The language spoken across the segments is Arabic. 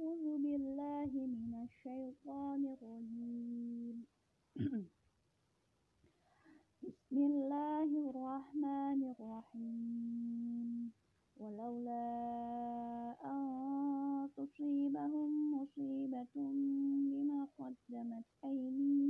أعوذ بالله من الشيطان الرجيم. بسم الله الرحمن الرحيم. ولولا أن تصيبهم مصيبة بما قدمت أيديهم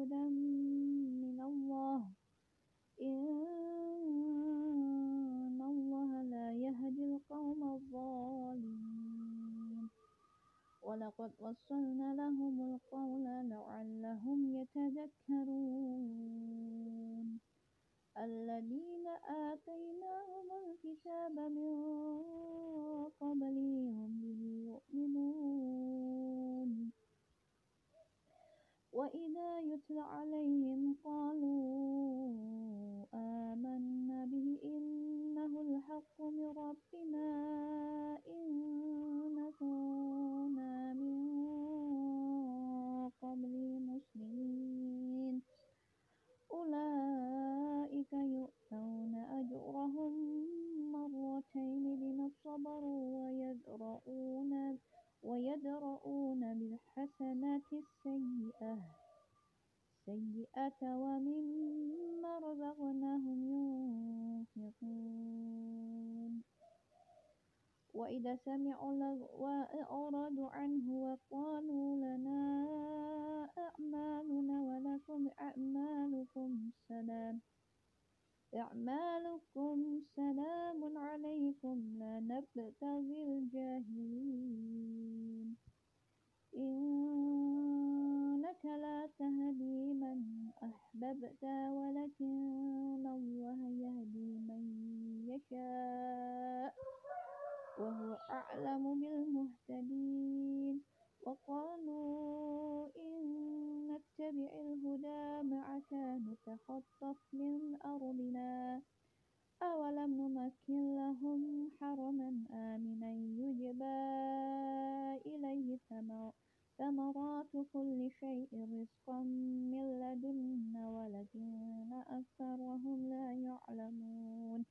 ولقد وصلنا لهم القول لعلهم يتذكرون. الذين آتيناهم الكتاب من قبله هم به يؤمنون. وإذا يتلى عليهم قالوا آمنا به إنه الحق من ربنا. السيئة سيئة ومما رزقناهم ينفقون. وإذا سمعوا لغوا أعرضوا عنه وقالوا لنا أعمالنا ولكم أعمالكم سلام. أعمالكم سلام عليكم. لا نبتغي الجاهلين. أحببت ولكن الله يهدي من يشاء وهو أعلم بالمهتدين. وقالوا إن نتبع الهدى معك نتخطف من أرضنا. أولم نمكن لهم حرما آمنا يجبى إليه ثمرات كل شيء رزقا من لدنا ولكن أكثرهم لا يعلمون.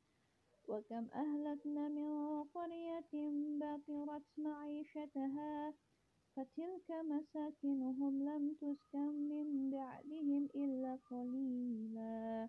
وكم أهلكنا من قرية بطرت معيشتها فتلك مساكنهم لم تسكن من بعدهم إلا قليلا.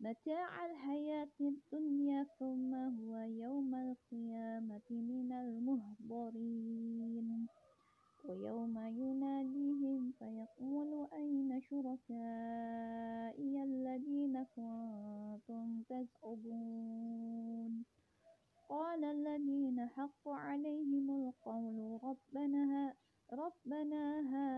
متاع الحياة الدنيا ثم هو يوم القيامة من المهضرين. ويوم يناديهم فيقول أين شركائي الذين كنتم تزعمون؟ قال الذين حق عليهم القول ربنا ربنا هذا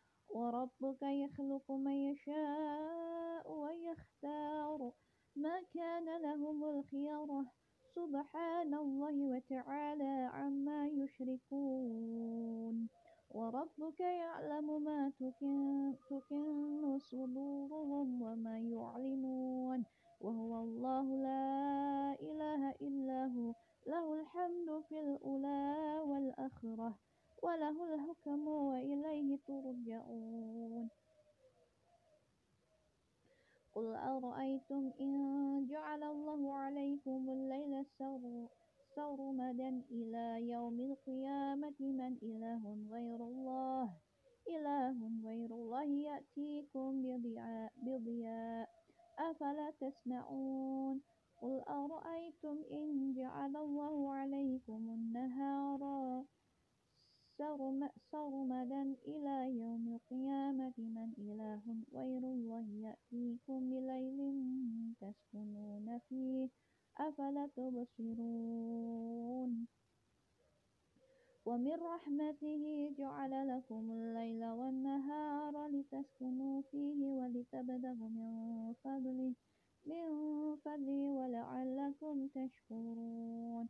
وربك يخلق من يشاء ويختار ما كان لهم الخيرة سبحان الله وتعالى عما يشركون. وربك يعلم ما تكن, تكن صدورهم وما يعلنون. وهو الله لا إله إلا هو. له الحمد في الأولى وله الحكم وإليه ترجعون. قل أرأيتم إن جعل الله عليكم الليل سرمدا إلى يوم القيامة؟ من إله غير الله؟ إله غير الله يأتيكم بضياء. أفلا تسمعون؟ قل أرأيتم إن جعل الله عليكم النهار سرمدا إلى يوم القيامة من إله غير الله يأتيكم بليل تسكنون فيه. أفلا تبصرون؟ ومن رحمته جعل لكم الليل والنهار لتسكنوا فيه ولتبتغوا من فضله من فضله ولعلكم تشكرون.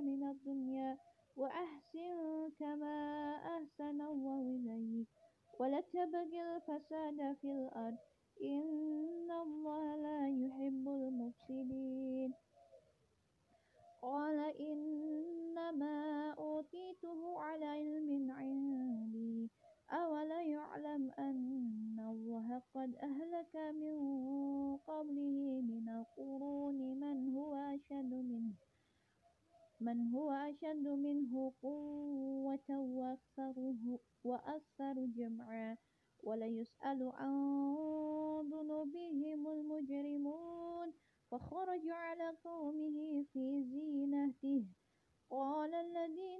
من الدنيا وأحسن كما أحسن الله إليك. ولا تبغ الفساد في الأرض إن الله لا يحب المفسدين. قال إنما أوتيته من هو أشد منه قوة وأكثر جمعا؟ ولا يسأل عن ذنوبهم المجرمون فخرج على قومه في زينته. قال الذين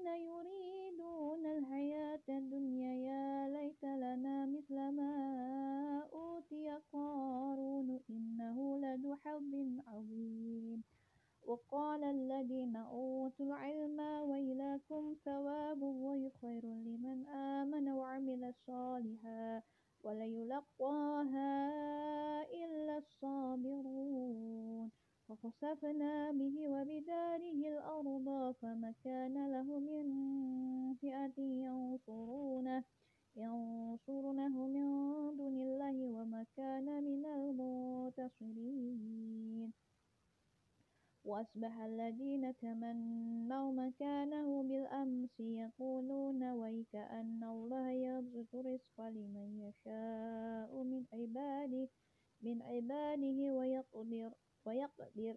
فخسفنا به وبداره الأرض فما كان له من فئة ينصرونه ينصرونه من دون الله وما كان من المنتصرين. وأصبح الذين تمنوا مكانه بالأمس يقولون ويك أن الله يبسط الرزق لمن يشاء من عباده من عباده ويقدر ويقدر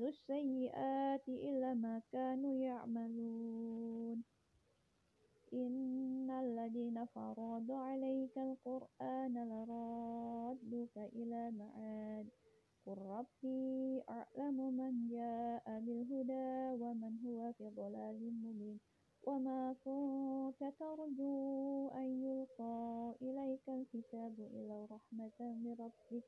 عملوا السيئات إلا ما كانوا يعملون. إن الذين فرضوا عليك القرآن لرادك إلى معاد قل ربي أعلم من جاء بالهدى ومن هو في ضلال مبين. وما كنت ترجو أن يلقى إليك الكتاب إلا رحمة من ربك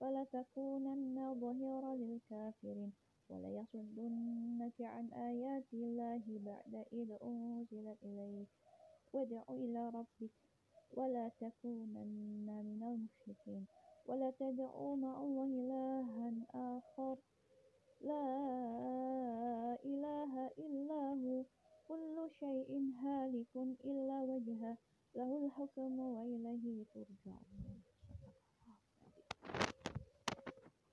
فلا تكونن ظهيرا للكافرين. ولا يصدنك عن آيات الله بعد إذ أنزلت إليك وادع إلى ربك ولا تكونن من المشركين ولا تدعوا مع الله إلها آخر لا إله إلا هو كل شيء هالك إلا وجهه له الحكم وإليه ترجعون